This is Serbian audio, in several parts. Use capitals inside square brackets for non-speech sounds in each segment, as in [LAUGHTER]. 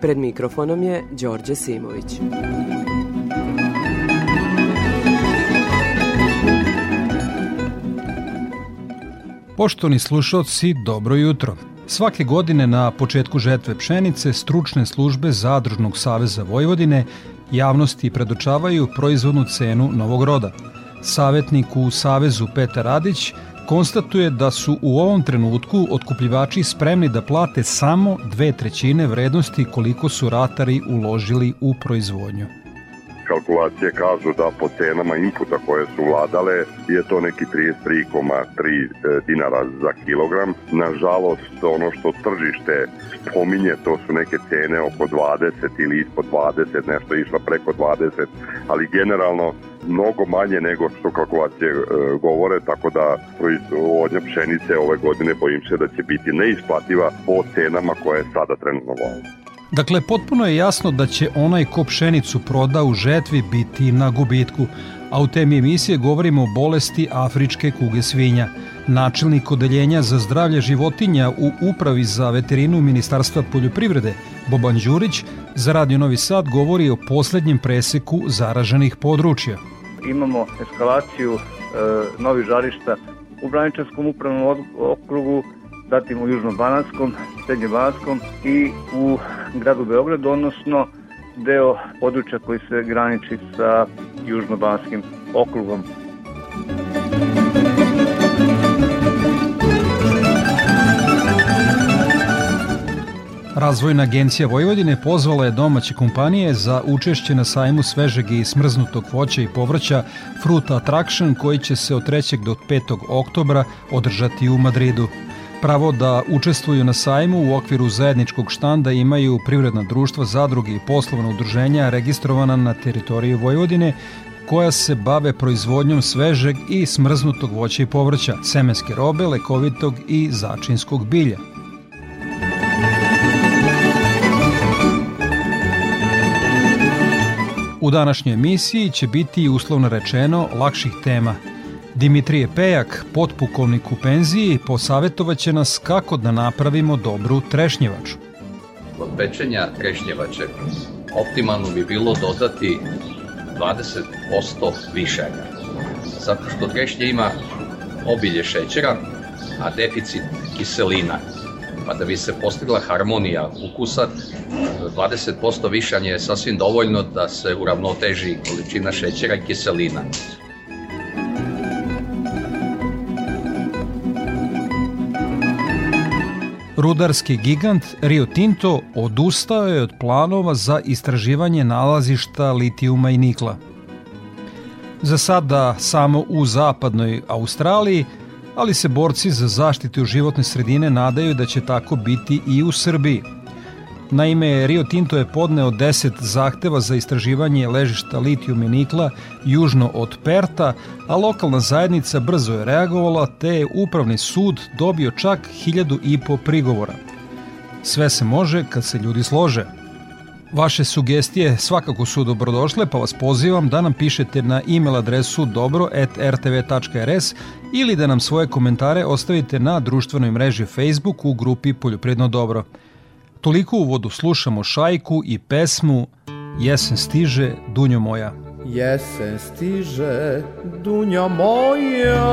Pred mikrofonom je Đorđe Simović. Poštovani slušalci, dobro jutro. Svake godine na početku žetve pšenice stručne službe Zadružnog saveza Vojvodine javnosti predočavaju proizvodnu cenu novog roda. Savetnik u Savezu Petar Radić konstatuje da su u ovom trenutku otkupljivači spremni da plate samo dve trećine vrednosti koliko su ratari uložili u proizvodnju kalkulacije kažu da po cenama inputa koje su vladale je to neki 33,3 e, dinara za kilogram. Nažalost, ono što tržište spominje, to su neke cene oko 20 ili ispod 20, nešto išla preko 20, ali generalno mnogo manje nego što kalkulacije e, govore, tako da proizvodnja pšenice ove godine bojim se da će biti neisplativa po cenama koje sada trenutno vole. Dakle, potpuno je jasno da će onaj ko pšenicu proda u žetvi biti na gubitku, a u temi emisije govorimo o bolesti afričke kuge svinja. Načelnik odeljenja za zdravlje životinja u Upravi za veterinu Ministarstva poljoprivrede, Boban Đurić, za Radio Novi Sad govori o poslednjem preseku zaraženih područja. Imamo eskalaciju e, novih žarišta u Braničanskom upravnom okrugu, zatim u Južno-Bananskom, Srednje-Bananskom i u gradu Beogradu, odnosno deo područja koji se graniči sa Južno-Bananskim okrugom. Razvojna agencija Vojvodine pozvala je domaće kompanije za učešće na sajmu svežeg i smrznutog voća i povrća Fruit Attraction koji će se od 3. do 5. oktobra održati u Madridu. Pravo da učestvuju na sajmu u okviru zajedničkog štanda imaju privredna društva, zadruge i poslovna udruženja registrovana na teritoriji Vojvodine koja se bave proizvodnjom svežeg i smrznutog voća i povrća, semenske robe, lekovitog i začinskog bilja. U današnjoj emisiji će biti uslovno rečeno lakših tema – Dimitrije Pejak, potpukovnik u penziji, posavetovaće nas kako da napravimo dobru trešnjevaču. Kod pečenja trešnjevače optimalno bi bilo dodati 20% višanja. Zato što trešnje ima obilje šećera, a deficit kiselina. Pa da bi se postigla harmonija ukusa, 20% višanja je sasvim dovoljno da se uravnoteži količina šećera i kiselina. Rudarski gigant Rio Tinto odustao je od planova za istraživanje nalazišta litijuma i nikla. Za sada samo u zapadnoj Australiji, ali se borci za zaštitu životne sredine nadaju da će tako biti i u Srbiji – Naime, Rio Tinto je podneo 10 zahteva za istraživanje ležišta litijum i nikla južno od Perta, a lokalna zajednica brzo je reagovala te je upravni sud dobio čak hiljadu i po prigovora. Sve se može kad se ljudi slože. Vaše sugestije svakako su dobrodošle, pa vas pozivam da nam pišete na e-mail adresu dobro.rtv.rs ili da nam svoje komentare ostavite na društvenoj mreži Facebook u grupi Poljopredno dobro. Toliko u vodu slušamo šajku i pesmu Jesen stiže, Dunjo moja. Jesen stiže, Dunjo moja,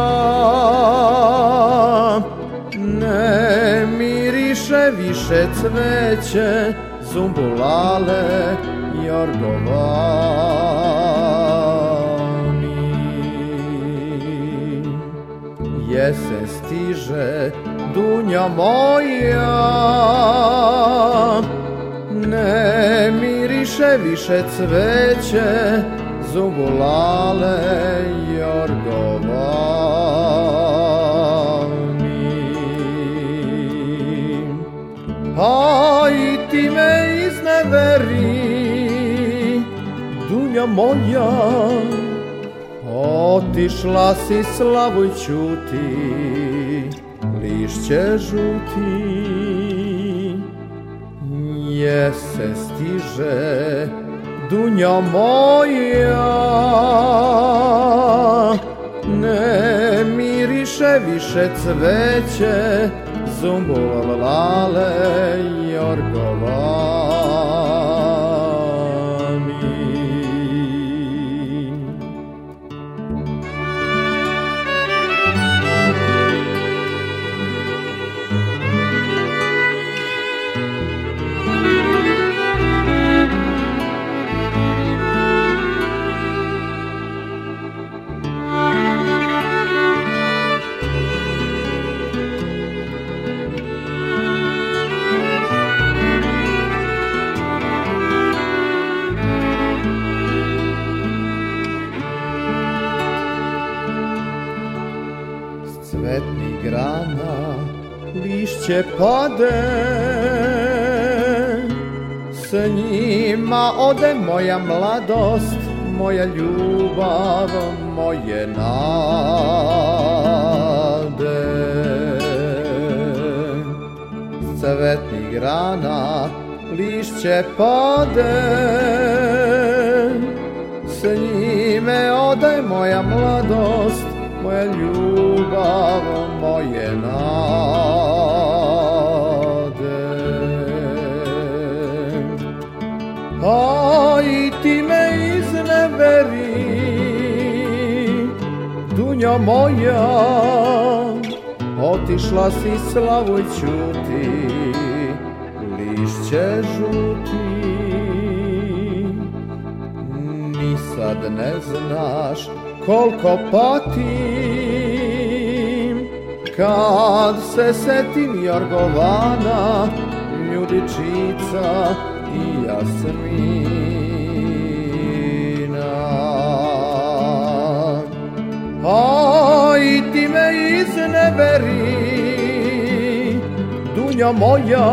ne miriše više cveće, zumbulale, jorgovani. Jesen stiže, Dunja moja Ne miriše više cveće Zubulale jorgovani Aj me izneveri dunja moja, otišla si slavuj čuti, lišće žuti. Jesen stiže, dunja moja, ne miriše više cveće, zumbul lale. Pade S njima ode moja mladost Moja ljubav, moje nade. Cvetnih grana lišće pade S njime ode moja mladost Moja ljubav, Dunja moja otišla si slavoj čuti lišće žuti. Ni sad ne znaš koliko patim kad se setim Jorgovana ljudičica i jasmina A i ti me izneveri Dunja moja.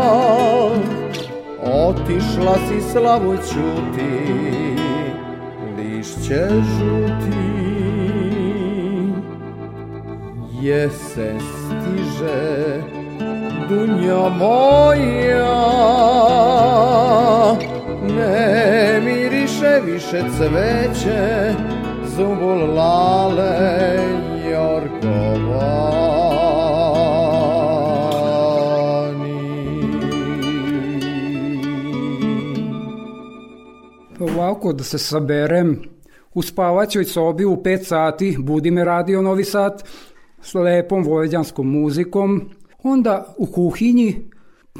Otišla si slavu čuti Lišće žuti. Jesen stiže Dunja moja. Ne miriše više cveće Zumbul lale jorkovani. Ovako da se saberem u spavaćoj sobi u 5 sati budi me radio Novi Sad s lepom vojvođanskom muzikom, onda u kuhinji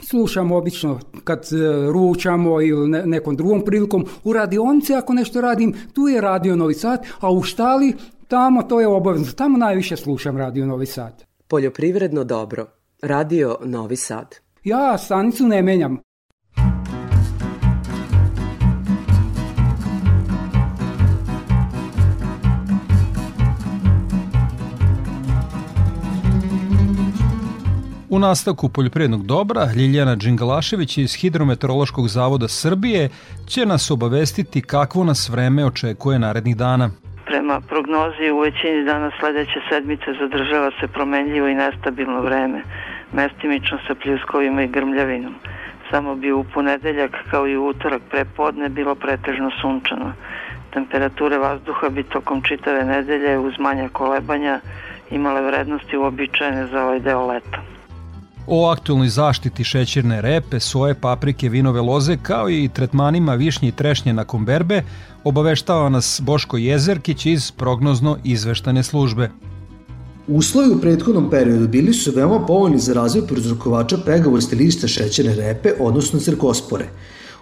slušamo obično kad e, ručamo ili nekom drugom prilikom. U radionici ako nešto radim, tu je radio Novi Sad, a u štali tamo to je obavezno. Tamo najviše slušam radio Novi Sad. Poljoprivredno dobro. Radio Novi Sad. Ja stanicu ne menjam. U nastavku poljoprivrednog dobra Ljiljana Đingalašević iz Hidrometeorološkog zavoda Srbije će nas obavestiti kakvo nas vreme očekuje narednih dana. Prema prognozi u većini dana sledeće sedmice zadržava se promenljivo i nestabilno vreme, mestimično sa pljuskovima i grmljavinom. Samo bi u ponedeljak kao i utorak pre podne bilo pretežno sunčano. Temperature vazduha bi tokom čitave nedelje uz manja kolebanja imale vrednosti uobičajene za ovaj deo leta. O aktualnoj zaštiti šećerne repe, soje, paprike, vinove loze, kao i tretmanima višnje i trešnje nakon berbe, obaveštava nas Boško Jezerkić iz prognozno izveštane službe. Uslovi u prethodnom periodu bili su veoma povoljni za razvoj prouzrokovača pegavosti lista šećerne repe, odnosno crkospore.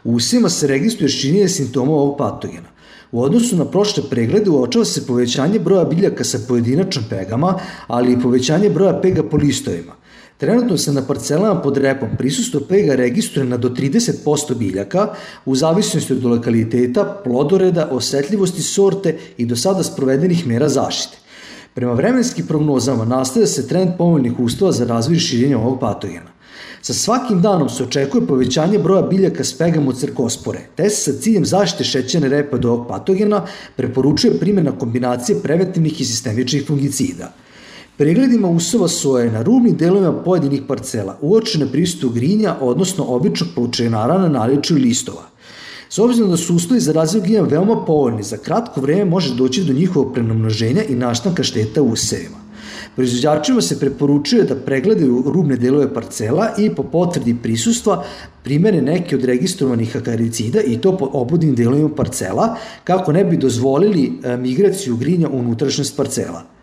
U usima se registruje ščinije simptoma ovog patogena. U odnosu na prošle preglede uočava se povećanje broja biljaka sa pojedinačnim pegama, ali i povećanje broja pega po listovima. Trenutno se na parcelama pod repom prisustvo pega registruje na do 30% biljaka u zavisnosti od lokaliteta, plodoreda, osetljivosti sorte i do sada sprovedenih mera zaštite. Prema vremenskim prognozama nastaje se trend povoljnih uslova za razvoj i širenje ovog patogena. Sa svakim danom se očekuje povećanje broja biljaka s pegamo crkospore, te se sa ciljem zaštite šećerne repe od ovog patogena preporučuje primjena kombinacije preventivnih i sistemičnih fungicida. Pregledima usova soje na rubnim delovima pojedinih parcela uočene pristup grinja, odnosno običnog poučenara na naličju listova. S obzirom da su uslovi za razvoj grinja veoma povoljni, za kratko vreme može doći do njihovog prenomnoženja i naštanka šteta u usevima. Proizvođačima se preporučuje da pregledaju rubne delove parcela i po potvrdi prisustva primere neke od registrovanih akaricida i to po obudnim delovima parcela kako ne bi dozvolili e, migraciju grinja u unutrašnjost parcela.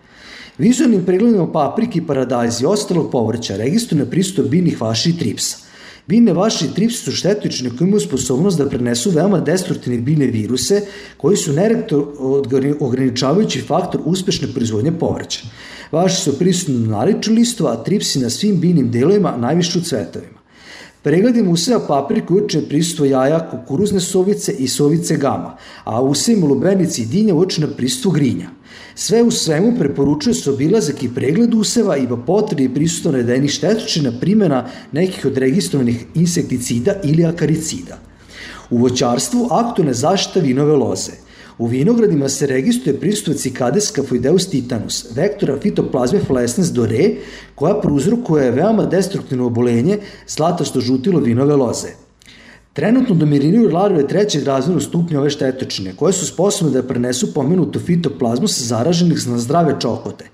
Vizualnim pregledima paprike i paradajza i ostalog povrća registruje prisustvo biljnih vaši i tripsa. Biljne vaši i tripsi su štetočne koji imaju sposobnost da prenesu veoma destruktivne biljne viruse koji su nerektor ograničavajući faktor uspešne proizvodnje povrća. Vaši su prisutni na naliču listova, a tripsi na svim biljnim delovima, najviše u cvetovima. Pregledima useva paprike učene prisustvo jaja, kukuruzne sovice i sovice gama, a usevima lubenici i dinja učene prisustvo grinja. Sve u svemu preporučuje se obilazak i pregled useva i po potrebi prisustvo navedenih štetočina primjena nekih od registrovanih insekticida ili akaricida. U voćarstvu aktualne zaštita vinove loze – U vinogradima se registruje prisustvo cikades Scaphoideus titanus, vektora fitoplazme fluorescens dore, koja prouzrokuje veoma destruktivno obolenje zlatosto žutilo vinove loze. Trenutno dominiraju larve trećeg razvojnog stupnja ove štetočine, koje su sposobne da prenesu pomenutu fitoplazmu sa zaraženih na zdrave čokote.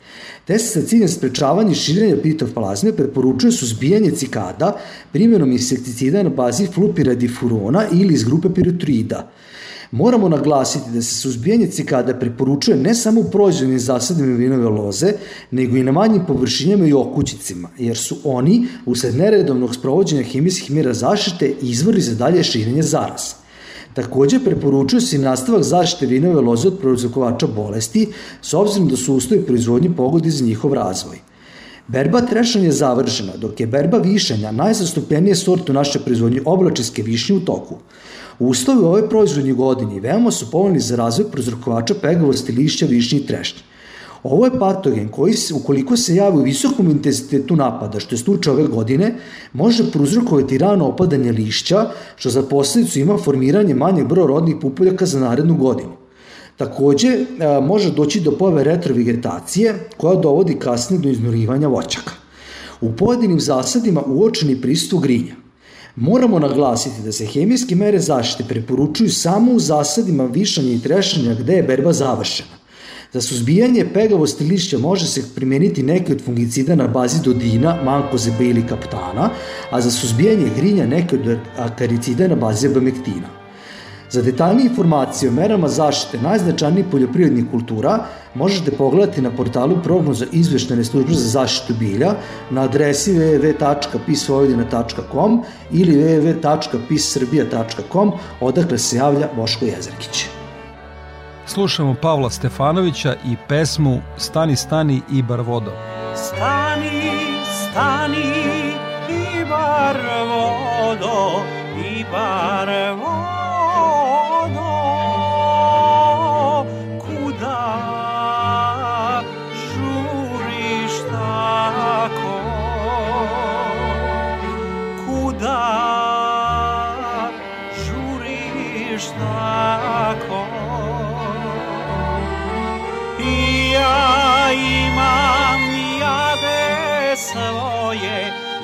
Te se sa ciljem sprečavanja i širenja fitoplazme preporučuje suzbijanje cikada primjenom insekticida na bazi flupiradifurona ili iz grupe pirotroida. Moramo naglasiti da se suzbijanje cikada preporučuje ne samo u proizvodnim zasadima vinove loze, nego i na manjim površinjama i okućicima, jer su oni, usled neredovnog sprovođenja hemijskih mjera zaštite, izvori za dalje širenje zaraza. Takođe, preporučuje se i nastavak zaštite vinove loze od proizvokovača bolesti, s obzirom da su uslovi proizvodnje pogodi za njihov razvoj. Berba trešanja je završena, dok je berba višanja najzastupljenije sorte u našoj proizvodnji oblačinske višnje u toku. Uslovi u ovoj proizvodnji godini veoma su povoljni za razvoj prozrokovača pegavosti lišća, višnje i trešnje. Ovo je patogen koji, ukoliko se javi u visokom intenzitetu napada, što je slučaj ove godine, može prouzrokovati rano opadanje lišća, što za posledicu ima formiranje manjeg broja rodnih pupoljaka za narednu godinu. Takođe, e, može doći do pojave retrovegetacije koja dovodi kasnije do iznurivanja voćaka. U pojedinim zasadima uočeni pristup grinja. Moramo naglasiti da se hemijske mere zaštite preporučuju samo u zasadima višanja i trešanja gde je berba završena. Za suzbijanje pegavosti lišća može se primeniti neke od fungicida na bazi dodina, mankozebe ili kaptana, a za suzbijanje grinja neke od akaricida na bazi abamektina. Za detaljnije informacije o merama zaštite najznačajnijih poljoprivrednih kultura možete pogledati na portalu prognoza izveštene službe za zaštitu bilja na adresi www.pisvojvodina.com ili www.pissrbija.com odakle se javlja Boško Jezerkić. Slušamo Pavla Stefanovića i pesmu Stani, stani i bar vodo. Stani, stani i bar vodo, i bar vodo.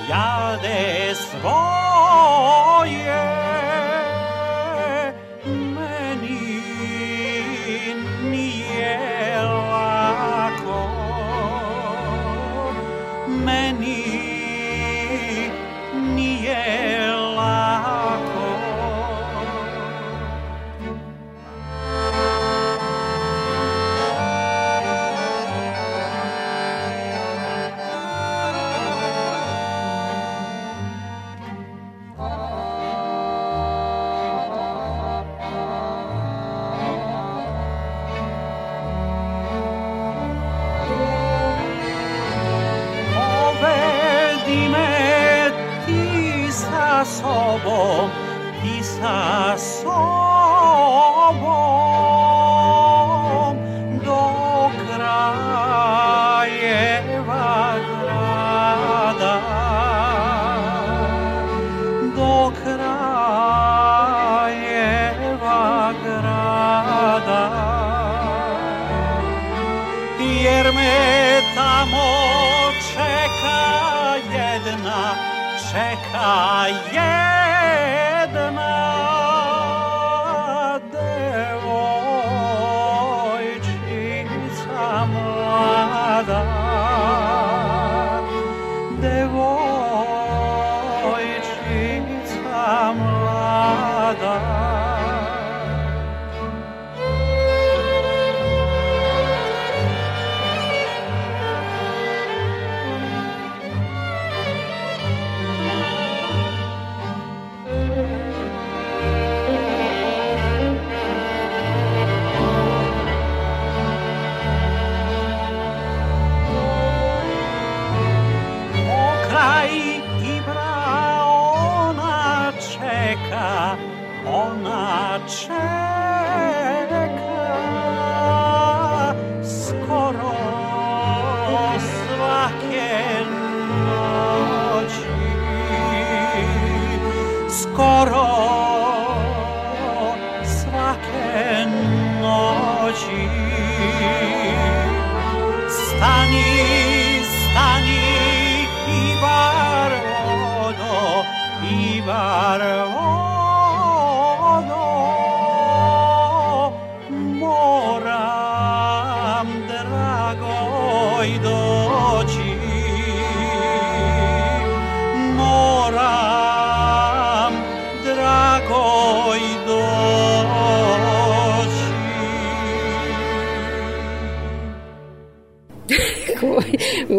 Ja, det är svårt grada Jer me tamo čeka jedna Čeka jedna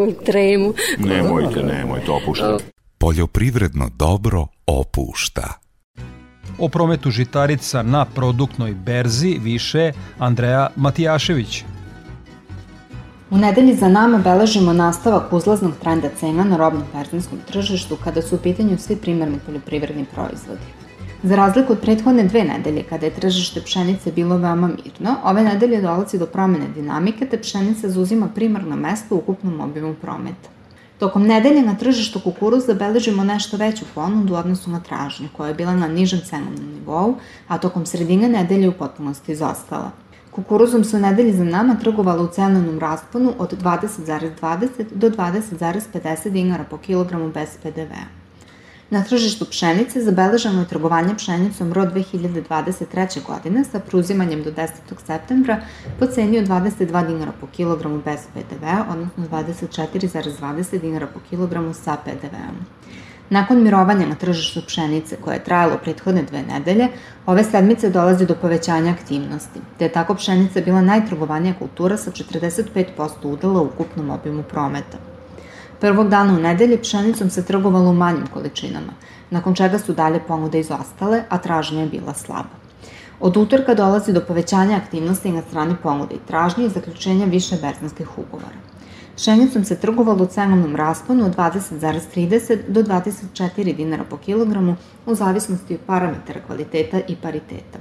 u tremu. Nemojte, nemojte, opuštajte. Poljoprivredno dobro opušta. O prometu žitarica na produktnoj berzi više Andreja Matijašević. U nedelji za nama beležimo nastavak uzlaznog trenda cena na robnom perzinskom tržištu kada su u pitanju svi primarni poljoprivredni proizvodi. Za razliku od prethodne dve nedelje, kada je tržište pšenice bilo veoma mirno, ove nedelje dolazi do promene dinamike, te pšenica zauzima primarno mesto u ukupnom obimu prometa. Tokom nedelje na tržištu kukuruza beležimo nešto veću ponudu u odnosu na tražnju, koja je bila na nižem cenovnom nivou, a tokom sredine nedelje u potpunosti izostala. Kukuruzom se u nedelji za nama trgovalo u cenovnom rasponu od 20,20 do 20,50 dinara po kilogramu bez PDV-a. Na tržištu pšenice zabeleženo je trgovanje pšenicom rod 2023. godine sa pruzimanjem do 10. septembra po ceni od 22 dinara po kilogramu bez PDV-a, odnosno 24,20 dinara po kilogramu sa PDV-om. Nakon mirovanja na tržištu pšenice, koje je trajalo prethodne dve nedelje, ove sedmice dolazi do povećanja aktivnosti, te je tako pšenica bila najtrgovanija kultura sa 45% udela u ukupnom obimu prometa. Prvog dana u nedelji pšenicom se trgovalo u manjim količinama, nakon čega su dalje ponude izostale, a tražnja je bila slaba. Od utorka dolazi do povećanja aktivnosti na strani ponude i tražnje i zaključenja više berzanskih ugovora. Pšenicom se trgovalo u cenovnom rasponu od 20,30 do 24 dinara po kilogramu u zavisnosti od parametara kvaliteta i pariteta.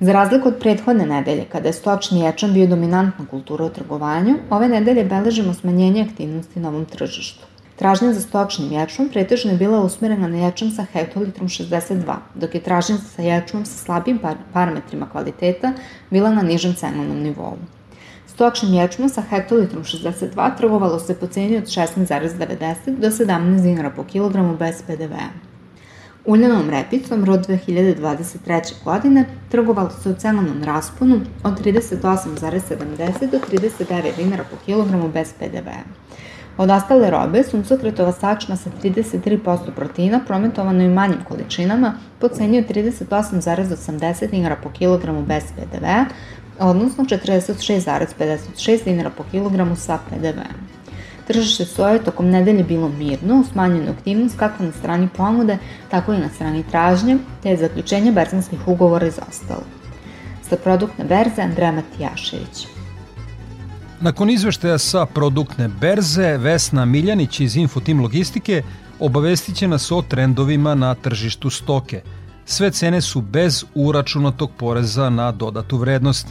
Za razliku od prethodne nedelje, kada je stočni ječam bio dominantna kultura u trgovanju, ove nedelje beležimo smanjenje aktivnosti na ovom tržištu. Tražnja za stočnim ječmom pretežno je bila usmerena na ječam sa hektolitrom 62, dok je tražnja sa ječmom sa slabim par parametrima kvaliteta bila na nižem cenovnom nivou. Stočnim ječmom sa hektolitrom 62 trgovalo se po ceni od 16,90 do 17 dinara po kilogramu bez PDV-a. Uljanom repicom rod 2023. godine trgovalo se u cenovnom rasponu od 38,70 do 39 dinara po kilogramu bez PDV-a. Od ostale robe, suncokretova sačma sa 33% proteina prometovano u manjim količinama po ceni od 38,80 dinara po kilogramu bez PDV-a, odnosno 46,56 dinara po kilogramu sa PDV-om. Tržište soje tokom nedelje bilo mirno, smanjenu aktivnost kako na strani ponude, tako i na strani tražnje, te je zaključenje berzanskih ugovora izostalo. Sa produktne berze Andreja Matijašević. Nakon izveštaja sa produktne berze, Vesna Miljanić iz Infotim Logistike obavestit će nas o trendovima na tržištu stoke. Sve cene su bez uračunatog poreza na dodatu vrednost.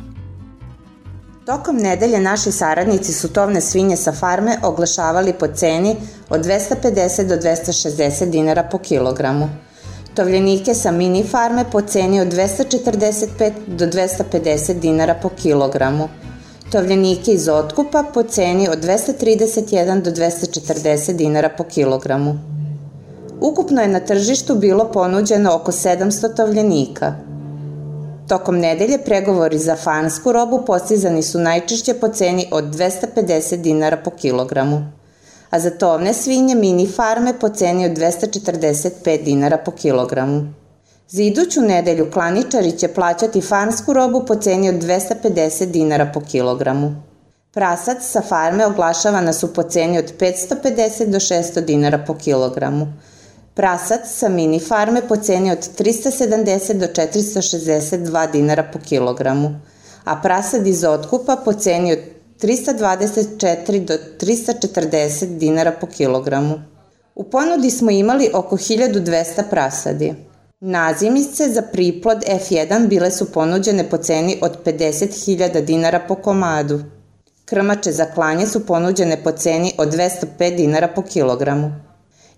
Tokom nedelje naši saradnici su tovne svinje sa farme oglašavali po ceni od 250 do 260 dinara po kilogramu. tovljenike sa mini farme po ceni od 245 do 250 dinara po kilogramu, tovljenike iz otkupa po ceni od 231 do 240 dinara po kilogramu. Ukupno je na tržištu bilo ponuđeno oko 700 tovljenika. Tokom nedelje pregovori za fansku robu postizani su najčešće po ceni od 250 dinara po kilogramu, a za tovne svinje mini farme po ceni od 245 dinara po kilogramu. Za iduću nedelju klaničari će plaćati fansku robu po ceni od 250 dinara po kilogramu. Prasac sa farme oglašavana su po ceni od 550 do 600 dinara po kilogramu, Prasac sa mini farme po ceni od 370 do 462 dinara po kilogramu, a prasad iz otkupa po ceni od 324 do 340 dinara po kilogramu. U ponudi smo imali oko 1200 prasadi. Nazimice za priplod F1 bile su ponuđene po ceni od 50.000 dinara po komadu. Krmače za klanje su ponuđene po ceni od 205 dinara po kilogramu.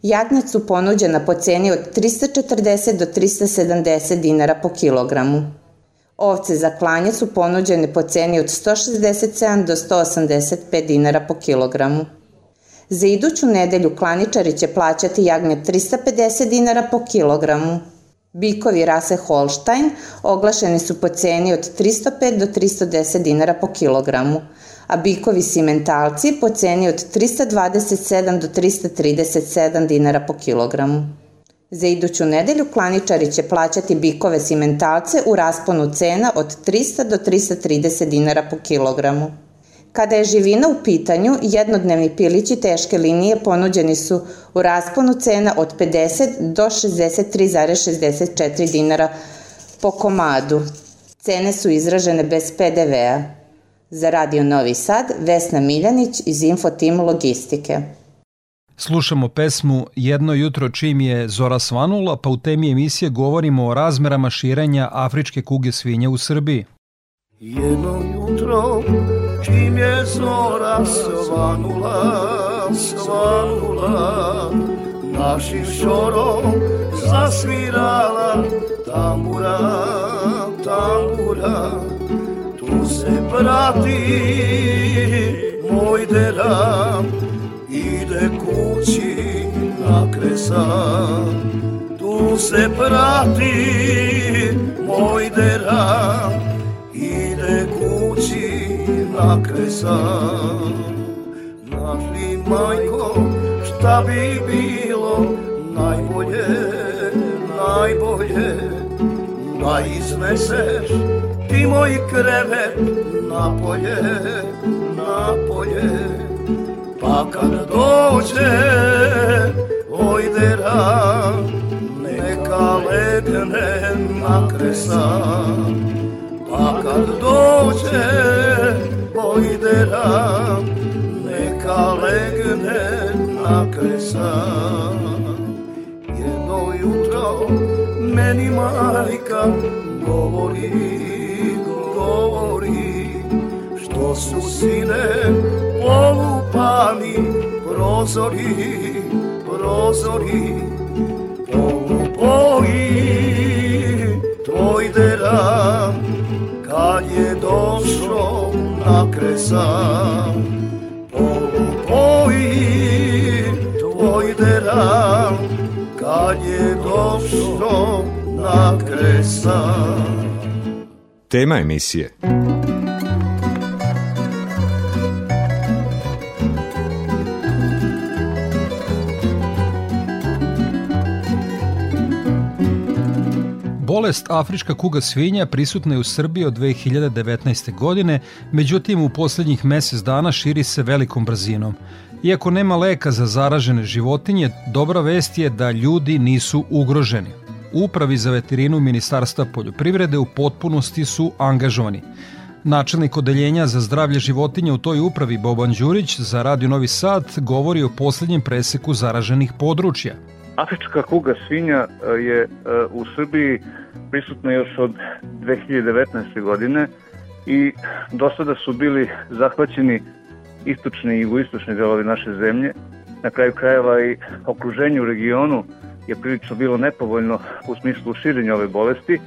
Jagnjac su ponuđena po ceni od 340 do 370 dinara po kilogramu. Ovce za klanje su ponuđene po ceni od 167 do 185 dinara po kilogramu. Za iduću nedelju klaničari će plaćati jagnje 350 dinara po kilogramu. Bikovi rase Holstein oglašeni su po ceni od 305 do 310 dinara po kilogramu, a bikovi simentalci po ceni od 327 do 337 dinara po kilogramu. Za iduću nedelju klaničari će plaćati bikove simentalce u rasponu cena od 300 do 330 dinara po kilogramu. Kada je živina u pitanju, jednodnevni pilići teške linije ponuđeni su u rasponu cena od 50 do 63,64 dinara po komadu. Cene su izražene bez PDV-a. Za Radio Novi Sad, Vesna Miljanić iz Infotim Logistike. Slušamo pesmu Jedno jutro čim je Zora svanula, pa u temi emisije govorimo o razmerama širenja afričke kuge svinja u Srbiji. Jedno jutro čim je Zora svanula, svanula, našim šorom zasvirala tambura, tambura, se prati. Moj deram ide kući na kresan tu se prati. Moj deram ide kući na kresan našli majko šta bi bilo najbolje najbolje da izneseš ti moj krevet napolje, napolje, pa kad dođe ojdera, neka legne na kresan, pa kad dođe ojdera, neka legne na kresan. Jedno jutro meni majka govori govori što su sine polupani prozori, prozori polupoji tvoj deram kad je došao na kresan polupoji tvoj deram kad je došao na kresan Tema emisije Bolest afrička kuga svinja prisutna je u Srbiji od 2019. godine, međutim u poslednjih mesec dana širi se velikom brzinom. Iako nema leka za zaražene životinje, dobra vest je da ljudi nisu ugroženi upravi za veterinu Ministarstva poljoprivrede u potpunosti su angažovani. Načelnik odeljenja za zdravlje životinja u toj upravi Boban Đurić za Radio Novi Sad govori o poslednjem preseku zaraženih područja. Afrička kuga svinja e, je e, u Srbiji prisutna još od 2019. godine i do sada su bili zahvaćeni istočni i jugoistočni delovi naše zemlje, na kraju krajeva i okruženju u regionu je prilično bilo nepovoljno u smislu širenja ove bolesti,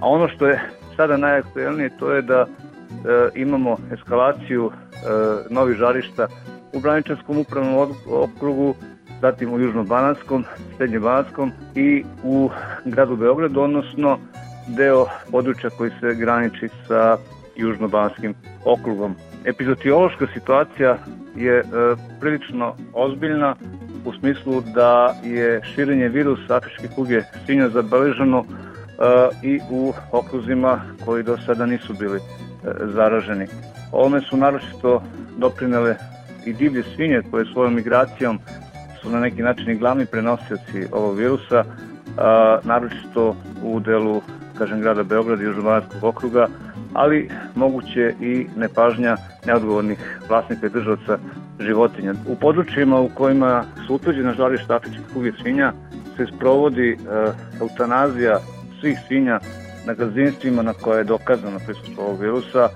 a ono što je sada najaktuelnije to je da e, imamo eskalaciju e, novih žarišta u Braničanskom upravnom okrugu, zatim u Južno-Bananskom, Srednje-Bananskom i u gradu Beogradu, odnosno deo područja koji se graniči sa Južno-Banskim okrugom. Epizotijološka situacija je e, prilično ozbiljna u smislu da je širenje virusa afričke kuge svinja zabeleženo e, i u okruzima koji do sada nisu bili e, zaraženi. Ovome su naročito doprinele i divlje svinje koje svojom migracijom su na neki način i glavni prenosioci ovog virusa, a, naročito u delu kažem, grada Beograda i Južnobanskog okruga, ali moguće i nepažnja neodgovornih vlasnika i državaca životinja. U područjima u kojima su utvrđene žarišta afričkih kuge svinja se sprovodi e, eutanazija svih svinja na gazdinstvima na koje je dokazano prisustvo ovog virusa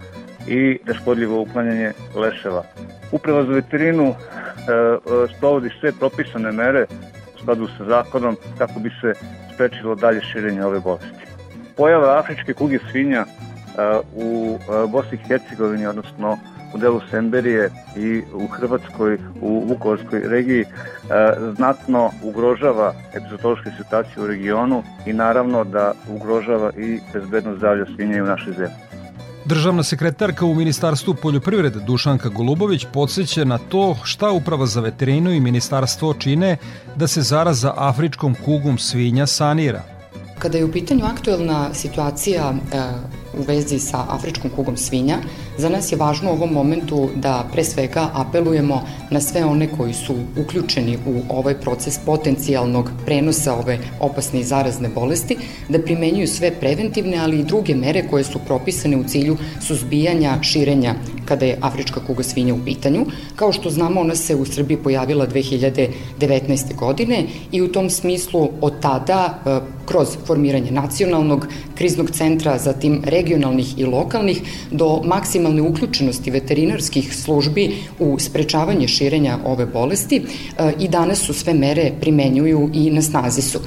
i neškodljivo uklanjanje leševa. Uprava za veterinu e, e, sprovodi sve propisane mere u skladu sa zakonom kako bi se sprečilo dalje širenje ove bolesti. Pojava afričke kuge svinja e, u e, Bosni i Hercegovini, odnosno u delu Semberije i u Hrvatskoj, u Vukovarskoj regiji, e, znatno ugrožava epizotološke situacije u regionu i naravno da ugrožava i bezbednost zdravlja svinja u našoj zemlji. Državna sekretarka u Ministarstvu poljoprivrede Dušanka Golubović podsjeća na to šta Uprava za veterinu i Ministarstvo čine da se zaraza afričkom kugom svinja sanira. Kada je u pitanju aktuelna situacija e, u vezi sa afričkom kugom svinja, za nas je važno u ovom momentu da pre svega apelujemo na sve one koji su uključeni u ovaj proces potencijalnog prenosa ove opasne i zarazne bolesti, da primenjuju sve preventivne, ali i druge mere koje su propisane u cilju suzbijanja širenja kada je afrička kuga svinja u pitanju. Kao što znamo, ona se u Srbiji pojavila 2019. godine i u tom smislu od tada e, kroz formiranje nacionalnog kriznog centra, zatim regionalnih i lokalnih, do maksimalne uključenosti veterinarskih službi u sprečavanje širenja ove bolesti e, i danas su sve mere primenjuju i na snazi su.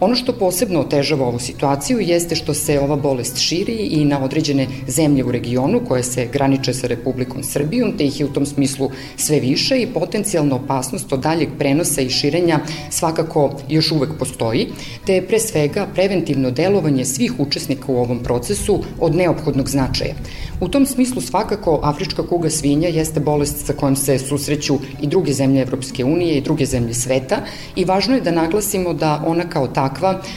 Ono što posebno otežava ovu situaciju jeste što se ova bolest širi i na određene zemlje u regionu koje se graniče sa Republikom Srbijom, te ih je u tom smislu sve više i potencijalna opasnost od daljeg prenosa i širenja svakako još uvek postoji, te je pre svega preventivno delovanje svih učesnika u ovom procesu od neophodnog značaja. U tom smislu svakako afrička kuga svinja jeste bolest sa kojom se susreću i druge zemlje Evropske unije i druge zemlje sveta i važno je da naglasimo da ona kao takva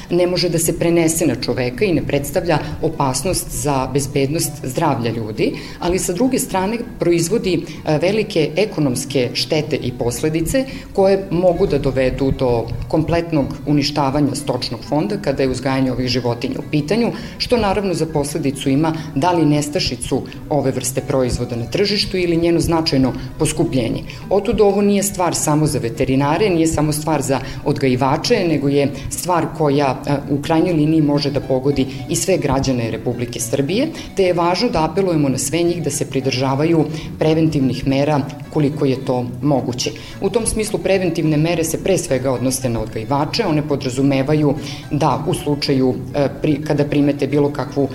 ne može da se prenese na čoveka i ne predstavlja opasnost za bezbednost zdravlja ljudi, ali sa druge strane proizvodi e, velike ekonomske štete i posledice koje mogu da dovedu do kompletnog uništavanja stočnog fonda kada je uzgajanje ovih životinja u pitanju, što naravno za posledicu ima da li nestašicu ove vrste proizvoda na tržištu ili njeno značajno poskupljenje. Otud ovo nije stvar samo za veterinare, nije samo stvar za odgajivače, nego je stvar koja u krajnjoj liniji može da pogodi i sve građane Republike Srbije, te je važno da apelujemo na sve njih da se pridržavaju preventivnih mera koliko je to moguće. U tom smislu preventivne mere se pre svega odnose na odgajivače, one podrazumevaju da u slučaju kada primete bilo kakvu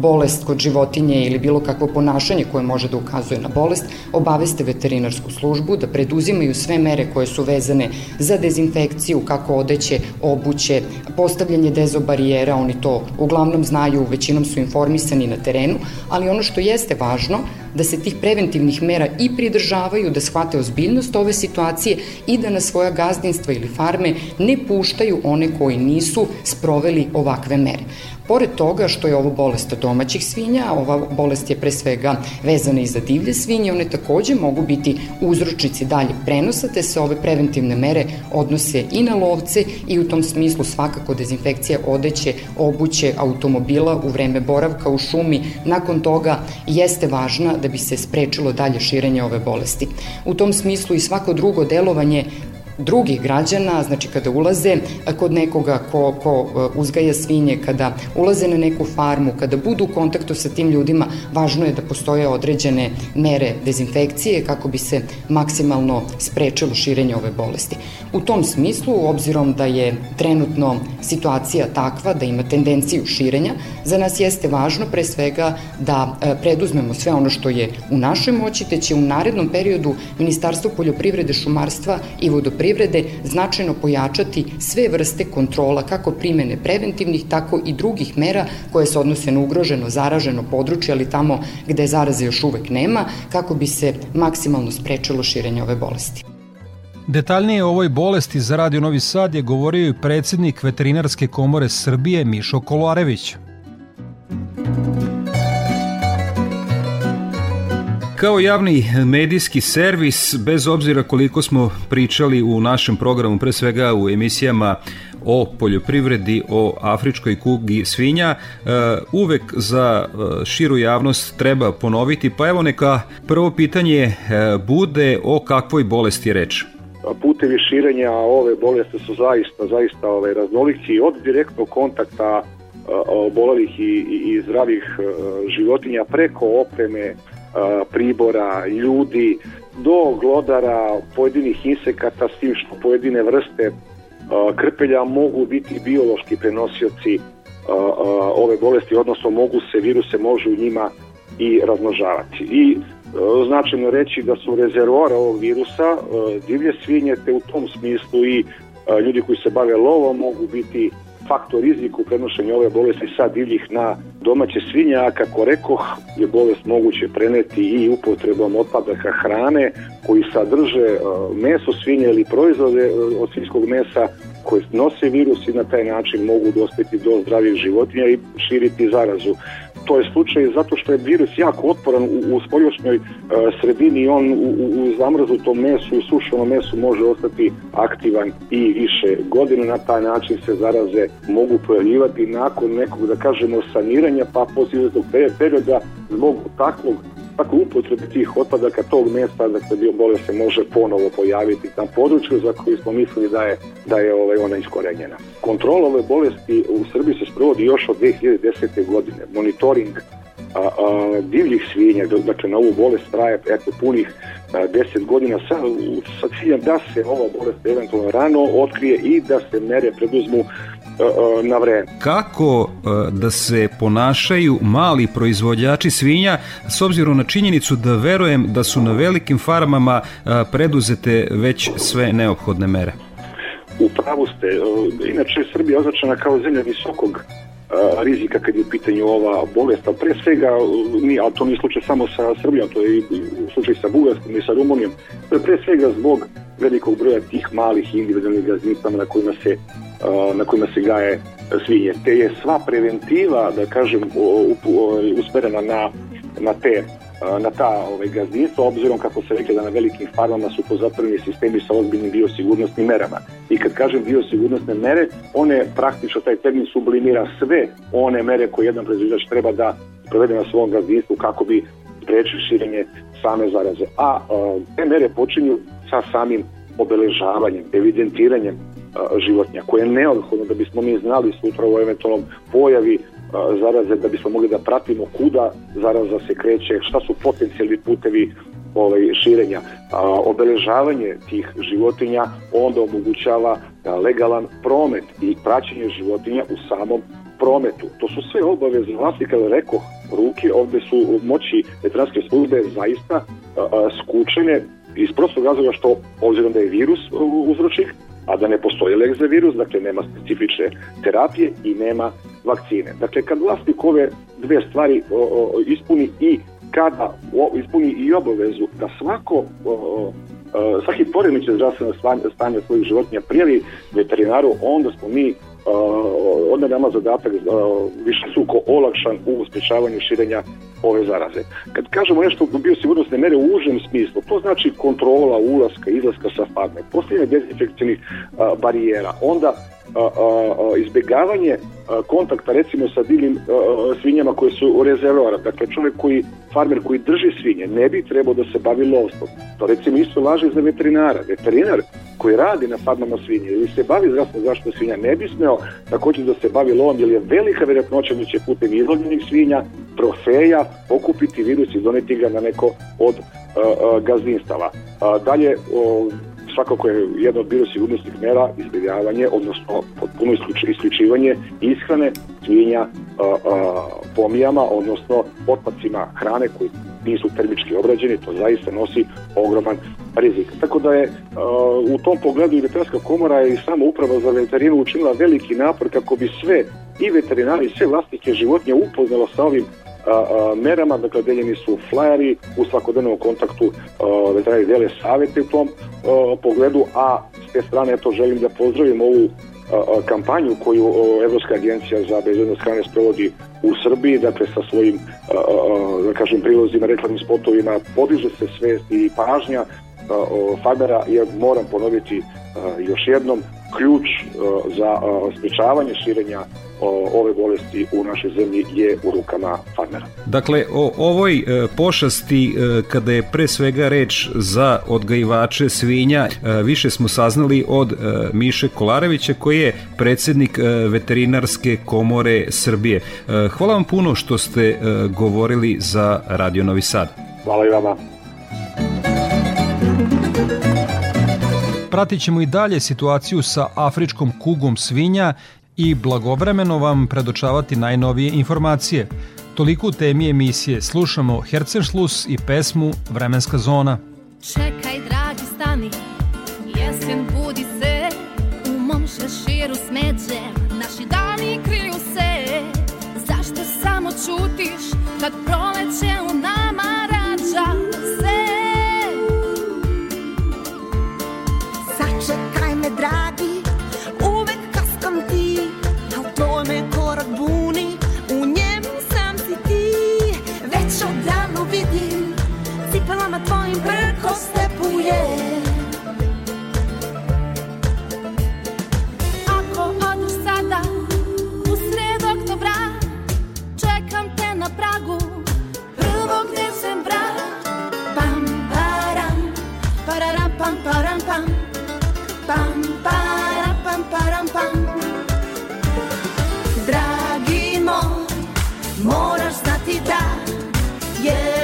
bolest kod životinje ili bilo kakvo ponašanje koje može da ukazuje na bolest, obaveste veterinarsku službu da preduzimaju sve mere koje su vezane za dezinfekciju, kako odeće, obuće, postavljanje dezobarijera, oni to uglavnom znaju, većinom su informisani na terenu, ali ono što jeste važno, da se tih preventivnih mera i pridržavaju, da shvate ozbiljnost ove situacije i da na svoja gazdinstva ili farme ne puštaju one koji nisu sproveli ovakve mere. Pored toga što je ovo bolest domaćih svinja, ova bolest je pre svega vezana i za divlje svinje, one takođe mogu biti uzročnici daljeg prenosa, te se ove preventivne mere odnose i na lovce i u tom smislu svakako dezinfekcija odeće, obuće, automobila u vreme boravka u šumi, nakon toga jeste važna da bi se sprečilo dalje širenje ove bolesti. U tom smislu i svako drugo delovanje drugih građana, znači kada ulaze kod nekoga ko, ko uzgaja svinje, kada ulaze na neku farmu, kada budu u kontaktu sa tim ljudima, važno je da postoje određene mere dezinfekcije kako bi se maksimalno sprečilo širenje ove bolesti. U tom smislu, obzirom da je trenutno situacija takva da ima tendenciju širenja, za nas jeste važno pre svega da preduzmemo sve ono što je u našoj moći, te će u narednom periodu Ministarstvo poljoprivrede, šumarstva i vodoprivrede značajno pojačati sve vrste kontrola, kako primene preventivnih, tako i drugih mera koje se odnose na ugroženo, zaraženo područje, ali tamo gde zaraze još uvek nema, kako bi se maksimalno sprečilo širenje ove bolesti. Detaljnije o ovoj bolesti za Radio Novi Sad je govorio i predsednik Veterinarske komore Srbije Mišo Koloarević. Kao javni medijski servis, bez obzira koliko smo pričali u našem programu, pre svega u emisijama o poljoprivredi, o afričkoj kugi svinja, e, uvek za e, širu javnost treba ponoviti, pa evo neka prvo pitanje e, bude o kakvoj bolesti reč? Putevi širenja ove bolesti su zaista, zaista ovaj, raznoliki od direktnog kontakta obolelih i, i, i zdravih životinja preko opreme, pribora, ljudi, do glodara, pojedinih insekata, s tim što pojedine vrste krpelja mogu biti biološki prenosioci ove bolesti, odnosno mogu se, viruse može u njima i razmnožavati. I značajno reći da su rezervoar ovog virusa divlje svinje, te u tom smislu i ljudi koji se bave lovom mogu biti faktor riziku prenošenja ove bolesti sa divljih na domaće svinje, a kako rekoh je bolest moguće preneti i upotrebom otpadaka hrane koji sadrže e, meso svinje ili proizvode e, od svinjskog mesa koje nose virus i na taj način mogu dospeti do zdravih životinja i širiti zarazu to je slučaj zato što je virus jako otporan u, u spoljošnjoj e, sredini i on u, u, zamrznutom mesu i sušenom mesu može ostati aktivan i više godina. Na taj način se zaraze mogu pojavljivati nakon nekog, da kažemo, saniranja, pa poslije tog perioda zbog takvog Tako upotrebe tih otpadaka tog mesta dakle bio bolest se može ponovo pojaviti na području za koji smo mislili da je, da je ovaj, ona iskorenjena. Kontrola ove bolesti u Srbiji se sprovodi još od 2010. godine. Monitoring a, a, divljih svinja, dakle na ovu bolest traje eto, punih a, 10 godina sa, sa ciljem da se ova bolest eventualno rano otkrije i da se mere preduzmu na vreme. Kako da se ponašaju mali proizvođači svinja s obzirom na činjenicu da verujem da su na velikim farmama preduzete već sve neophodne mere? U pravu ste. Inače, Srbija je označena kao zemlja visokog rizika kad je u pitanju ova bolest, a pre svega, nije, ali to nije slučaj samo sa Srbijom, to je i slučaj sa Bugarskom i sa Rumunijom, to je pre svega zbog velikog broja tih malih individualnih gazdinstava na kojima se na kojima se gaje svinje. Te je sva preventiva, da kažem, usmerena na, na te na ta ovaj, gazdinstva, obzirom kako se rekli da na velikim farmama su pozatvoreni sistemi sa ozbiljnim biosigurnosnim merama. I kad kažem biosigurnosne mere, one praktično taj termin sublimira sve one mere koje jedan proizvođač treba da provede na svom gazdinstvu kako bi sprečili širenje same zaraze. A te mere počinju sa samim obeležavanjem, evidentiranjem životinja, koje je neodhodno da bismo mi znali sutra o eventualnom pojavi zaraze, da bismo mogli da pratimo kuda zaraza se kreće, šta su potencijalni putevi ovaj, širenja. A, obeležavanje tih životinja onda omogućava legalan promet i praćenje životinja u samom prometu. To su sve obaveze vlasti, kada rekao, ruke, ovde su moći veterinarske službe zaista a, a, skučene iz prostog razloga što, obzirom da je virus uzročnik, a da ne postoji lek za virus, dakle nema specifične terapije i nema vakcine. Dakle, kad vlasnik ove dve stvari o, o, ispuni i kada o, ispuni i obavezu da svako o, o, svaki poremećaj zdravstveno stanje svojih životinja prijavi veterinaru, onda smo mi onda nama zadatak više suko olakšan u sprečavanju širenja ove zaraze. Kad kažemo nešto biosigurnosne mere u užem smislu, to znači kontrola ulaska, izlaska sa farme, postavljanje dezinfekcijnih barijera, onda a, a, izbjegavanje kontakta recimo sa a, svinjama koje su u rezervoara. Dakle, čovjek koji, farmer koji drži svinje, ne bi trebao da se bavi lovstvom. To recimo isto važi za veterinara. Veterinar koji radi na farmama svinje ili se bavi zdravstvenom zaštitom svinja ne bi smeo također da se bavi lovom jer je velika vjerojatnoća da će putem izlovljenih svinja, trofeja, okupiti virus i doneti ga na neko od gazdinstava. Dalje, o, svakako je jedna od biosigurnosnih mera izbjegavanje, odnosno potpuno isključivanje ishrane svinja pomijama, odnosno otpacima hrane koji nisu termički obrađeni, to zaista nosi ogroman rizik. Tako da je u tom pogledu i veterinarska komora i sama uprava za veterinu učinila veliki napor kako bi sve i veterinari sve vlasnike životinja upoznalo sa ovim a, a, merama, dakle deljeni su flajeri u svakodnevnom kontaktu a, veterinari dele savete u tom a, pogledu, a s te strane eto želim da pozdravim ovu kampanju koju Evropska agencija za bezbednost hrane sprovodi u Srbiji, dakle sa svojim da kažem prilozima, reklamnim spotovima, podiže se svest i pažnja farmera, jer moram ponoviti još jednom, ključ za sprečavanje širenja ove bolesti u našoj zemlji je u rukama farmera. Dakle, o ovoj e, pošasti, e, kada je pre svega reč za odgajivače svinja, e, više smo saznali od Miše Kolarevića, koji je predsednik veterinarske komore Srbije. Hvala vam puno što ste govorili za Radio Novi Sad. Hvala i vama. Pratit ćemo i dalje situaciju sa afričkom kugom svinja i blagovremeno vam predočavati najnovije informacije. Toliko u temi emisije slušamo Hercenšlus i pesmu Vremenska zona. Čekaj, dragi, stani, jesen budi se, u mom šeširu smeđem, naši dani kriju se. Zašto samo čutiš kad proleće Pam, para, pam, param, pam. Dragi moj, moraš znati da jednom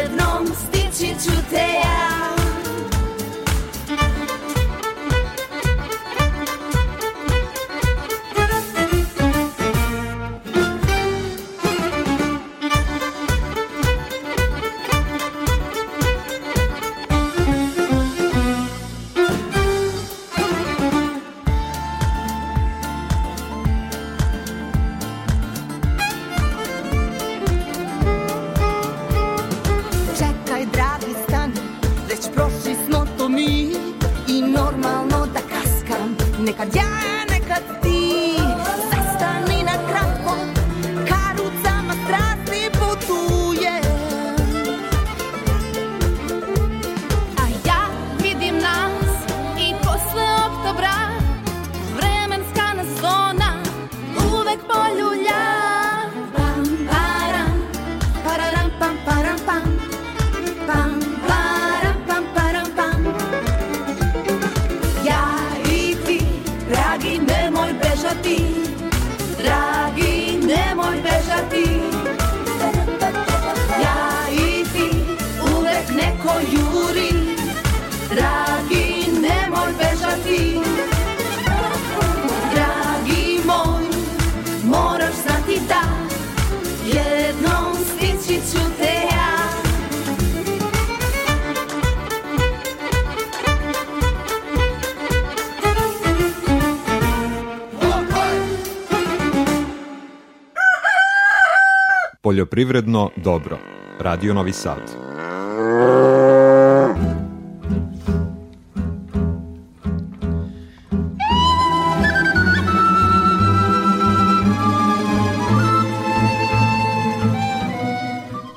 Poljoprivredno dobro. Radio Novi Sad.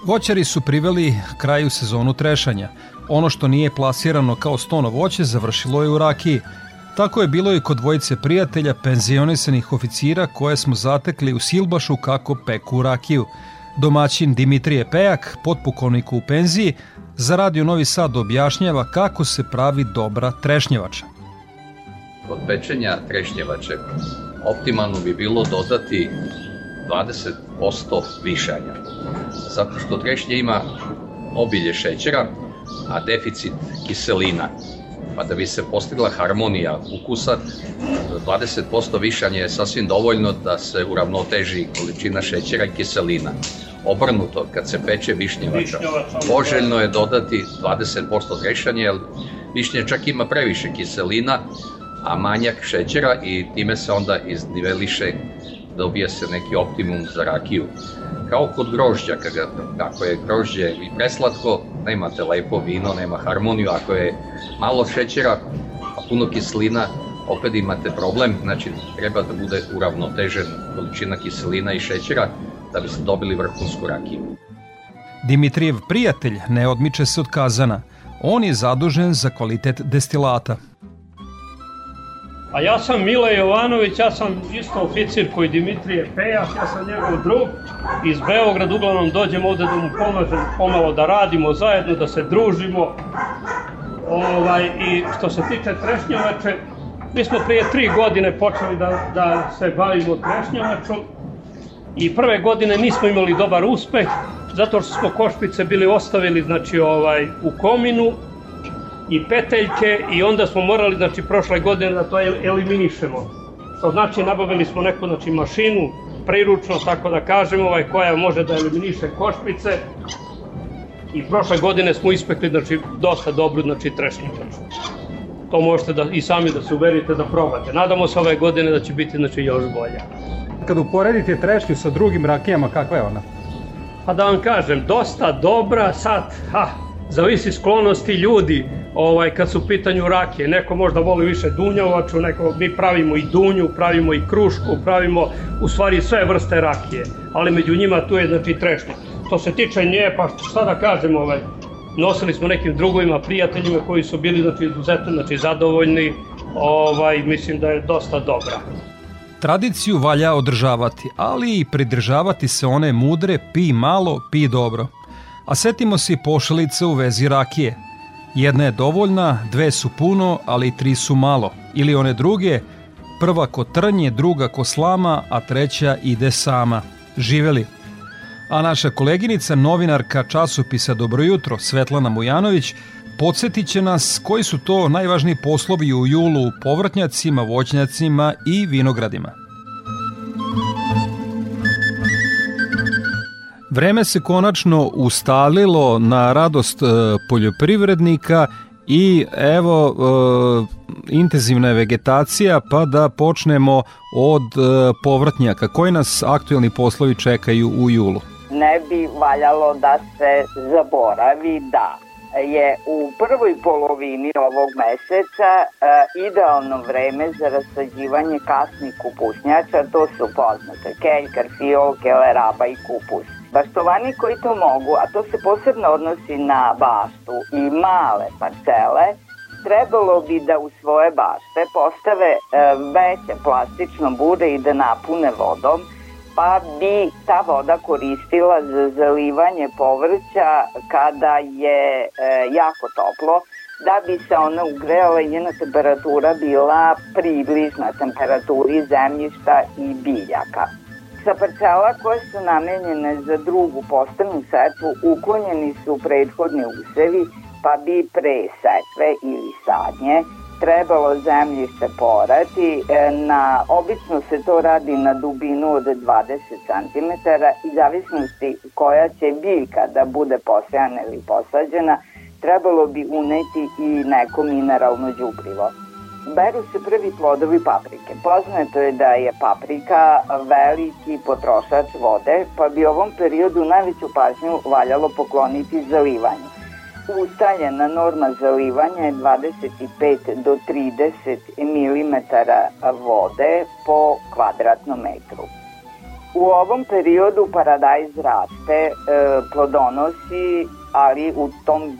Voćari su priveli kraju sezonu trešanja. Ono što nije plasirano kao stono voće završilo je u rakiji. Tako je bilo i kod dvojice prijatelja penzionisanih oficira koje smo zatekli u Silbašu kako peku rakiju. Domaćin Dimitrije Pejak, potpukovnik u penziji, za Radio Novi Sad objašnjava kako se pravi dobra trešnjevača. Kod pečenja trešnjevače optimalno bi bilo dodati 20% višanja. Zato što trešnje ima obilje šećera, a deficit kiselina. Pa da bi se postigla harmonija ukusa, 20% višanja je sasvim dovoljno da se uravnoteži količina šećera i kiselina. Obrnuto, kad se peče višnjevača, poželjno je dodati 20% trešanja, jer višnje čak ima previše kiselina, a manjak šećera i time se onda izniveliše dobije se neki optimum za rakiju. Kao kod grožđa, kada, ako je grožđe i preslatko, nemate lepo vino, nema harmoniju, ako je malo šećera, a puno kiselina, opet imate problem, znači treba da bude uravnotežen količina kiselina i šećera da biste dobili vrhunsku rakiju. Dimitrijev prijatelj ne odmiče se od kazana. On je zadužen za kvalitet destilata. A ja sam Mile Jovanović, ja sam isto oficir koji Dimitrije Pejak, ja sam njegov drug. Iz Beograda, uglavnom dođem ovde da mu pomažem pomalo da radimo zajedno, da se družimo. Ovaj, I što se tiče trešnjovače, mi smo prije tri godine počeli da, da se bavimo trešnjovačom i prve godine nismo imali dobar uspeh, zato što smo košpice bili ostavili znači, ovaj, u kominu i peteljke i onda smo morali znači prošle godine da to eliminišemo. Što znači nabavili smo neku znači mašinu priručno tako da kažemo ovaj koja može da eliminiše košpice i prošle godine smo ispekli znači dosta dobru znači trešnjevaču. To možete da i sami da se uverite da probate. Nadamo se ove godine da će biti znači još bolja. Kad uporedite trešnju sa drugim rakijama, kakva je ona? Pa da vam kažem, dosta dobra, sad, ha, zavisi sklonosti ljudi ovaj, kad su u pitanju rakije. Neko možda voli više dunjavaču, neko, mi pravimo i dunju, pravimo i krušku, pravimo u stvari sve vrste rakije, ali među njima tu je znači trešnja. Što se tiče nje, pa šta da kažem, ovaj, nosili smo nekim drugovima, prijateljima koji su bili znači, izuzetno znači, zadovoljni, ovaj, mislim da je dosta dobra. Tradiciju valja održavati, ali i pridržavati se one mudre pi malo, pi dobro. A setimo se pošalice u vezi rakije. Jedna je dovoljna, dve su puno, ali tri su malo. Ili one druge, prva ko trnje, druga ko slama, a treća ide sama. Živeli. A naša koleginica, novinarka časopisa Dobro jutro, Svetlana Mujanović, podsjetit će nas koji su to najvažniji poslovi u julu u povrtnjacima, voćnjacima i vinogradima. Vreme se konačno ustalilo na radost e, poljoprivrednika i evo e, intenzivna je vegetacija pa da počnemo od e. Koji nas aktuelni poslovi čekaju u julu? Ne bi valjalo da se zaboravi da je u prvoj polovini ovog meseca e, idealno vreme za rasađivanje kasnih kupusnjača, to su poznate keljkar, fiolke, leraba i kupus. Baštovani koji to mogu, a to se posebno odnosi na baštu i male parcele, trebalo bi da u svoje bašte postave e, veće plastično bude i da napune vodom, pa bi ta voda koristila za zalivanje povrća kada je e, jako toplo, da bi se ona ugrela i njena temperatura bila približna temperaturi zemljišta i biljaka. Sa parcela koje su namenjene za drugu postavnu setvu uklonjeni su prethodni usevi, pa bi pre setve ili sadnje trebalo zemljište porati. E, na, obično se to radi na dubinu od 20 cm i zavisnosti koja će biljka da bude posejana ili posađena, trebalo bi uneti i neko mineralno đubrivo. Beru se prvi plodovi paprike. Poznato je da je paprika veliki potrošač vode, pa bi ovom periodu najveću pažnju valjalo pokloniti zalivanju. Ustaljena norma zalivanja je 25 do 30 mm vode po kvadratnom metru. U ovom periodu paradajz raste, e, plodonosi, ali u tom e,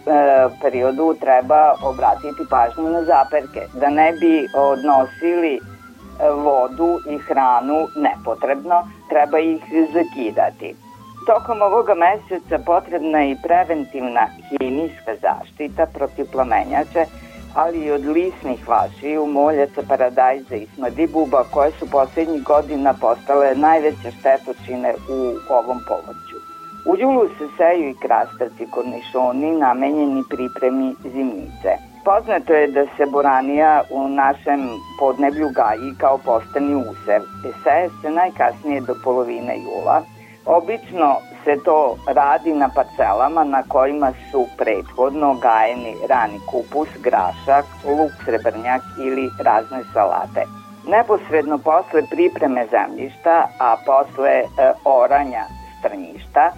periodu treba obratiti pažnju na zaperke, da ne bi odnosili e, vodu i hranu nepotrebno, treba ih zakidati. Tokom ovoga meseca potrebna je i preventivna hemijska zaštita protiv plamenjače, ali i od lisnih vašiju, moljaca, paradajza i smadibuba koje su poslednjih godina postale najveće štetočine u ovom povrću. U julu se seju i krastavci kornišoni namenjeni pripremi zimnice. Poznato je da se boranija u našem podneblju gaji kao postani usev. Seje se najkasnije do polovine jula. Obično se to radi na parcelama na kojima su prethodno gajeni rani kupus, grašak, luk, srebrnjak ili razne salate. Neposredno posle pripreme zemljišta, a posle e, oranja strnjišta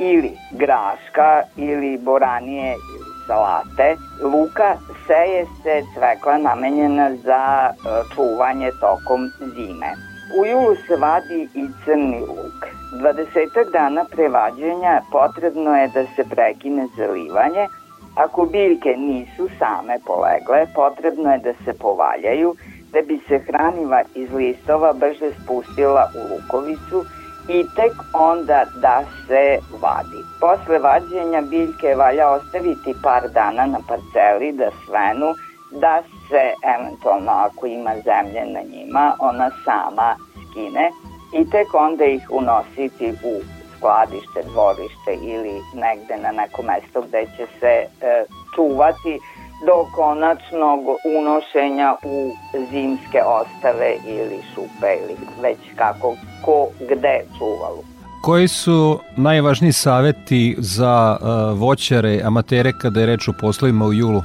ili graška ili boranije ili salate, luka seje se cvekla namenjena za e, čuvanje tokom zime. U julu se vadi i crni luk. 20 dana pre vađenja potrebno je da se prekine zalivanje. Ako biljke nisu same polegle, potrebno je da se povaljaju da bi se hraniva iz listova brže spustila u lukovicu i tek onda da se vadi. Posle vađenja biljke valja ostaviti par dana na parceli da svenu, da se eventualno ako ima zemlje na njima, ona sama skine i tek onda ih unositi u skladište, dvorište ili negde na neko mesto gde će se e, čuvati do konačnog unošenja u zimske ostave ili šupe ili već kako ko gde čuvalu. Koji su najvažniji saveti za uh, voćare, amatere kada je reč o poslovima u julu?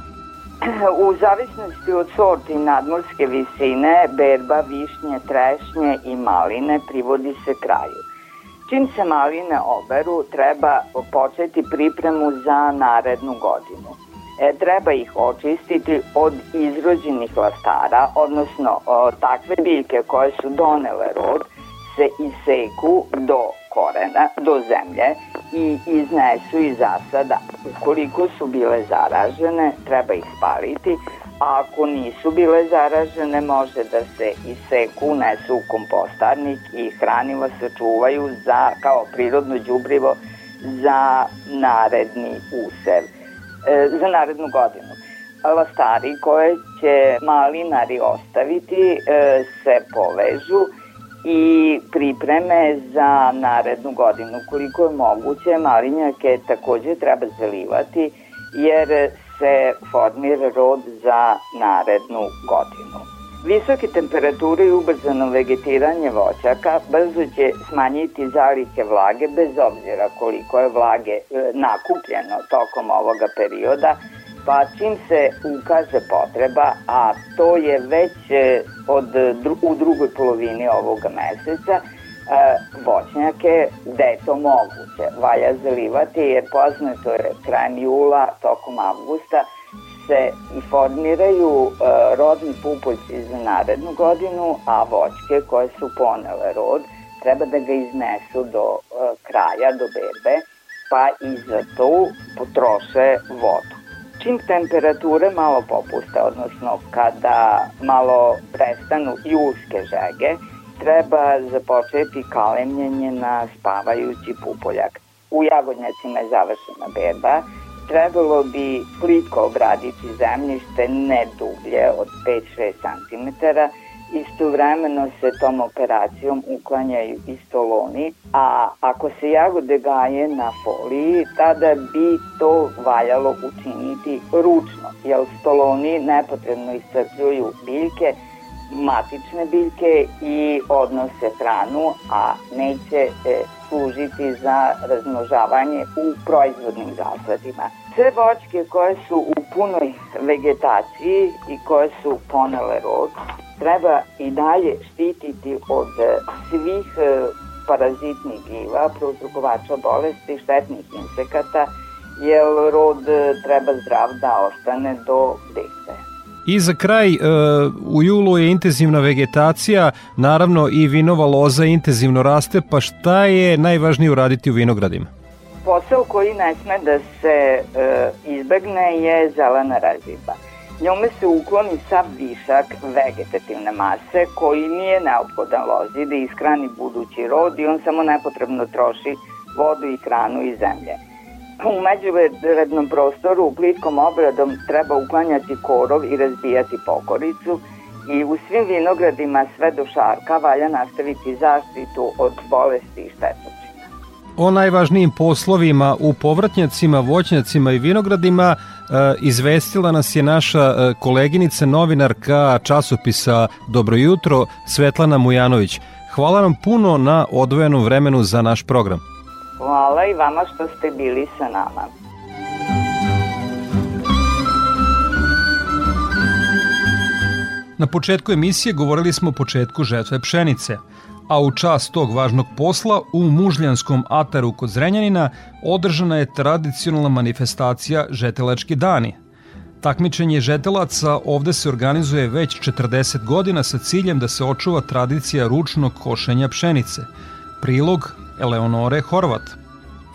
[CLEARS THROAT] U zavisnosti od sorti nadmorske visine, berba, višnje, trešnje i maline privodi se kraju. Čim se maline oberu, treba početi pripremu za narednu godinu. E, treba ih očistiti od izrođenih lastara, odnosno o, takve biljke koje su donele rod, se iseku do korena, do zemlje i iznesu iz zasada. Ukoliko su bile zaražene, treba ih spaliti, a ako nisu bile zaražene, može da se iseku, unesu u kompostarnik i hranila se čuvaju za, kao prirodno đubrivo za naredni usev, za narednu godinu. Lastari koje će malinari ostaviti e, se povežu i pripreme za narednu godinu. Koliko je moguće, malinjake takođe treba zalivati jer se formira rod za narednu godinu. Visoke temperature i ubrzano vegetiranje voćaka brzo će smanjiti zalihe vlage bez obzira koliko je vlage e, nakupljeno tokom ovoga perioda, pa čim se ukaže potreba, a to je već e, od, u drugoj polovini ovoga meseca, e, voćnjake gde je to moguće. Valja zalivati jer poznato je krajem jula, tokom avgusta se i formiraju e, rodni pupoljci za narednu godinu, a voćke koje su ponele rod treba da ga iznesu do kraja, do berbe, pa i za to potroše vodu. Čim temperature malo popuste, odnosno kada malo prestanu julske žege, treba započeti kalemljenje na spavajući pupoljak. U jagodnjacima je završena berba, trebalo bi plitko obraditi zemljište ne dublje od 5-6 cm Istovremeno se tom operacijom uklanjaju i stoloni, a ako se jagode gaje na foliji, tada bi to valjalo učiniti ručno, jer stoloni nepotrebno iscrpljuju biljke, matične biljke i odnose hranu, a neće e, služiti za razmnožavanje u proizvodnim zasadima. Sve voćke koje su u punoj vegetaciji i koje su ponele rod, treba i dalje štititi od svih e, parazitnih gljiva, prouzrokovača bolesti, štetnih insekata, jer rod e, treba zdrav da ostane do dete. I za kraj, u julu je intenzivna vegetacija, naravno i vinova loza intenzivno raste, pa šta je najvažnije uraditi u vinogradima? posao koji ne sme da se e, izbegne je zelena reziba. Njome se ukloni sav višak vegetativne mase koji nije neophodan lozi da ishrani budući rod i on samo nepotrebno troši vodu i hranu iz zemlje. U međurednom prostoru plitkom obradom treba uklanjati korov i razbijati pokoricu i u svim vinogradima sve do šarka valja nastaviti zaštitu od bolesti i štetočina. O najvažnijim poslovima u povratnjacima, voćnjacima i vinogradima e, izvestila nas je naša e, koleginica, novinarka časopisa Dobro jutro, Svetlana Mujanović. Hvala vam puno na odvojenom vremenu za naš program. Hvala i vama što ste bili sa nama. Na početku emisije govorili smo o početku žetve pšenice, a u čast tog važnog posla u Mužljanskom ataru kod Zrenjanina održana je tradicionalna manifestacija Žetelački dani. Takmičenje žetelaca ovde se organizuje već 40 godina sa ciljem da se očuva tradicija ručnog košenja pšenice. Prilog Eleonore Horvat.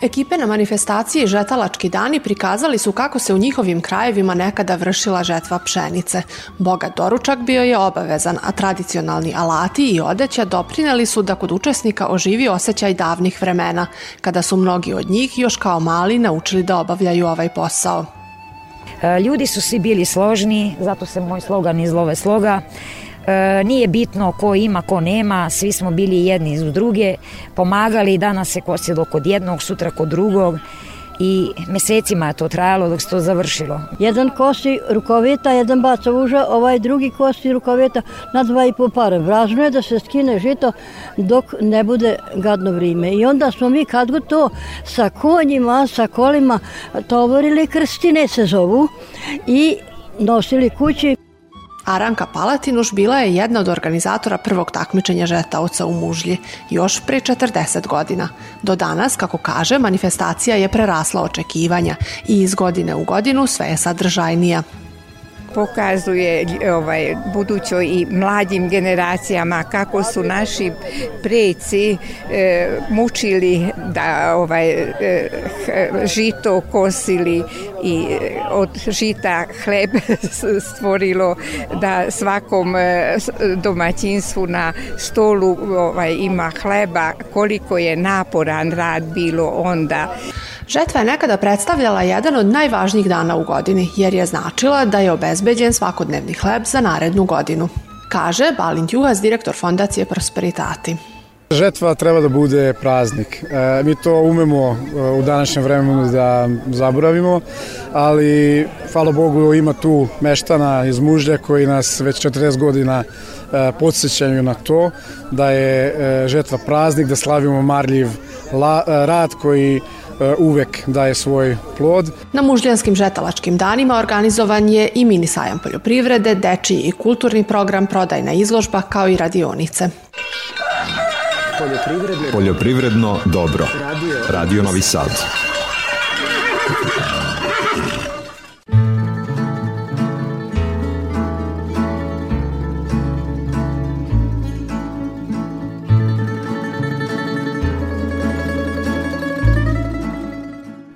Ekipe na manifestaciji Žetalački dani prikazali su kako se u njihovim krajevima nekada vršila žetva pšenice. Bogat doručak bio je obavezan, a tradicionalni alati i odeća doprineli su da kod učesnika oživi osjećaj davnih vremena, kada su mnogi od njih još kao mali naučili da obavljaju ovaj posao. E, Ljudi su svi bili složni, zato se moj slogan iz Love sloga. E, nije bitno ko ima, ko nema, svi smo bili jedni iz druge, pomagali, danas se kosilo kod jednog, sutra kod drugog i mesecima je to trajalo dok se to završilo. Jedan kosi rukoveta, jedan baca uža, ovaj drugi kosi rukoveta na dva i po pare. Važno je da se skine žito dok ne bude gadno vrime. I onda smo mi kad god to sa konjima, sa kolima tovorili krstine se zovu i nosili kući. Aranka Palatinuš bila je jedna od organizatora prvog takmičenja žetaoca u Mužlji, još pre 40 godina. Do danas, kako kaže, manifestacija je prerasla očekivanja i iz godine u godinu sve je sadržajnija pokazuje ovaj budućoj i mlađim generacijama kako su naši preci e, mučili da ovaj e, žito kosili i od žita hleb [LAUGHS] stvorilo da svakom e, domaćinstvu na stolu ovaj ima hleba koliko je naporan rad bilo onda Žetva je nekada predstavljala jedan od najvažnijih dana u godini, jer je značila da je obezbeđen svakodnevni hleb za narednu godinu. Kaže Balint Juhas, direktor fondacije Prosperitati. Žetva treba da bude praznik. E, mi to umemo e, u današnjem vremenu da zaboravimo, ali hvala Bogu ima tu meštana iz Mužlja koji nas već 40 godina e, podsjećaju na to da je žetva praznik, da slavimo marljiv rad koji uvek daje svoj plod. Na mužljanskim žetalačkim danima organizovan je i mini sajam poljoprivrede, dečiji i kulturni program, prodajna izložba kao i radionice. Poljoprivredno, Poljoprivredno dobro. Radio Novi Sad.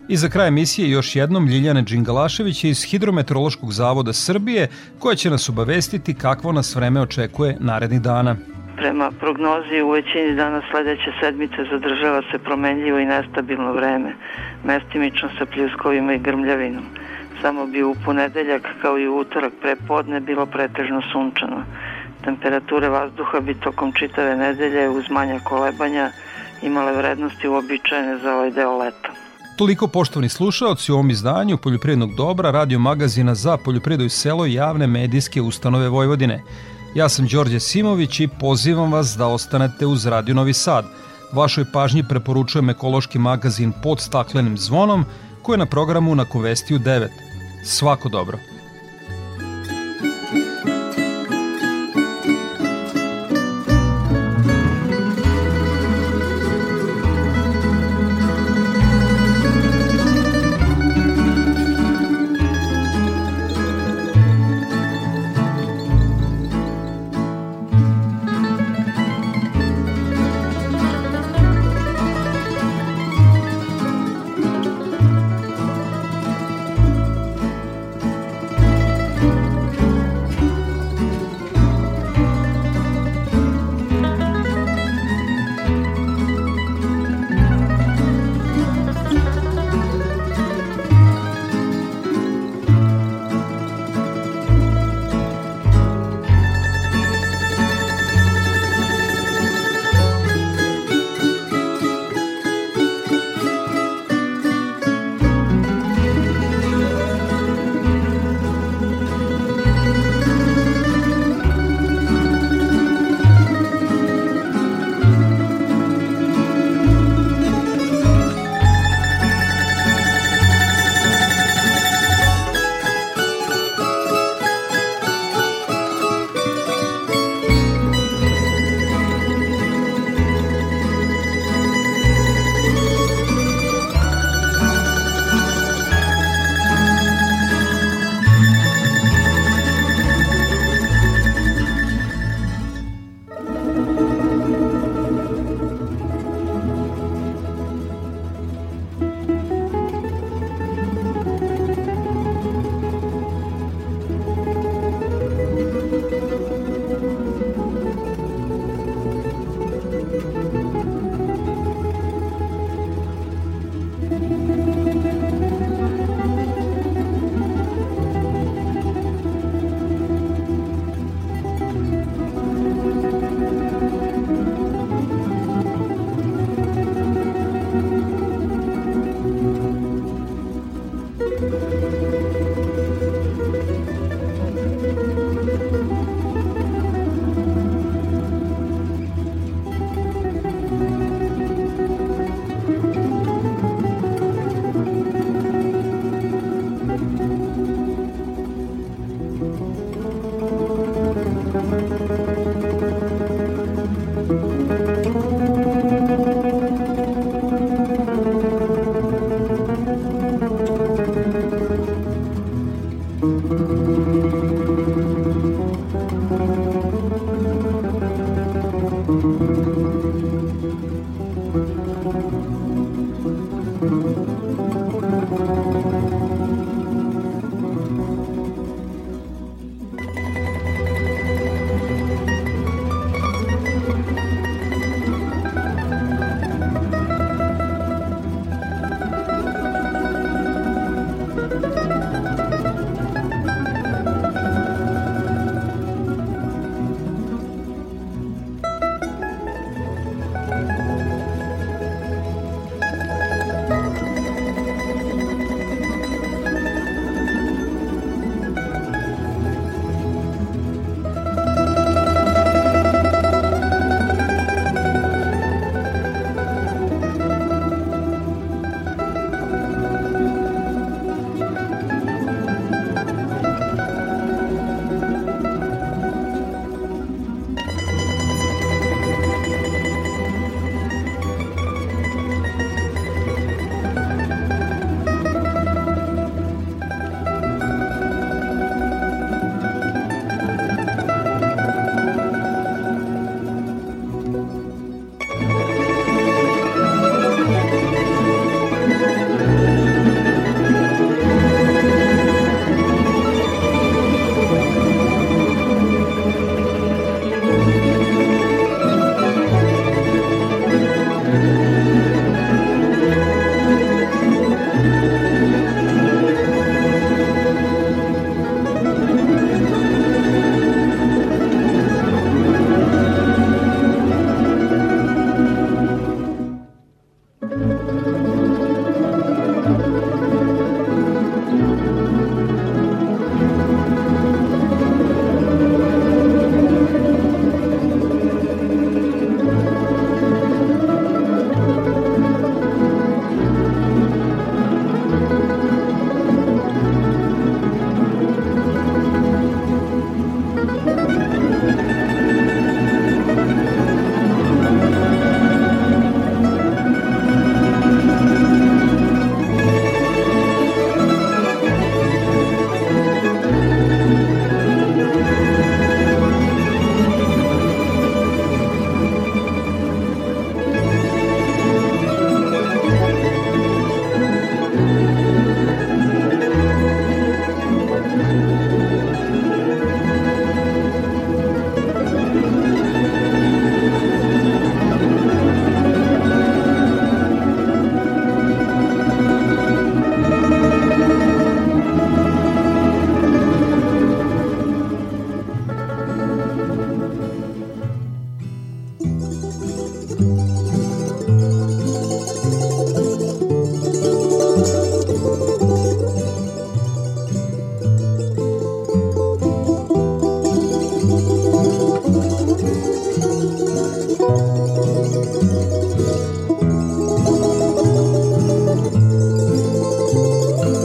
I za kraj emisije još jednom Ljiljana Đingalašević iz Hidrometeorološkog zavoda Srbije koja će nas obavestiti kakvo nas vreme očekuje narednih dana. Prema prognozi u većini dana sledeće sedmice zadržava se promenljivo i nestabilno vreme, mestimično sa pljuskovima i grmljavinom. Samo bi u ponedeljak kao i u utorak prepodne bilo pretežno sunčano. Temperature vazduha bi tokom čitave nedelje uz manja kolebanja imale vrednosti uobičajene za ovaj deo leta. Toliko poštovani slušaoci u ovom izdanju Poljoprivrednog dobra, radio magazina za poljoprivredu i selo javne medijske ustanove Vojvodine. Ja sam Đorđe Simović i pozivam vas da ostanete uz Radio Novi Sad. Vašoj pažnji preporučujem ekološki magazin pod staklenim zvonom koji je na programu na Kovestiju 9. Svako dobro!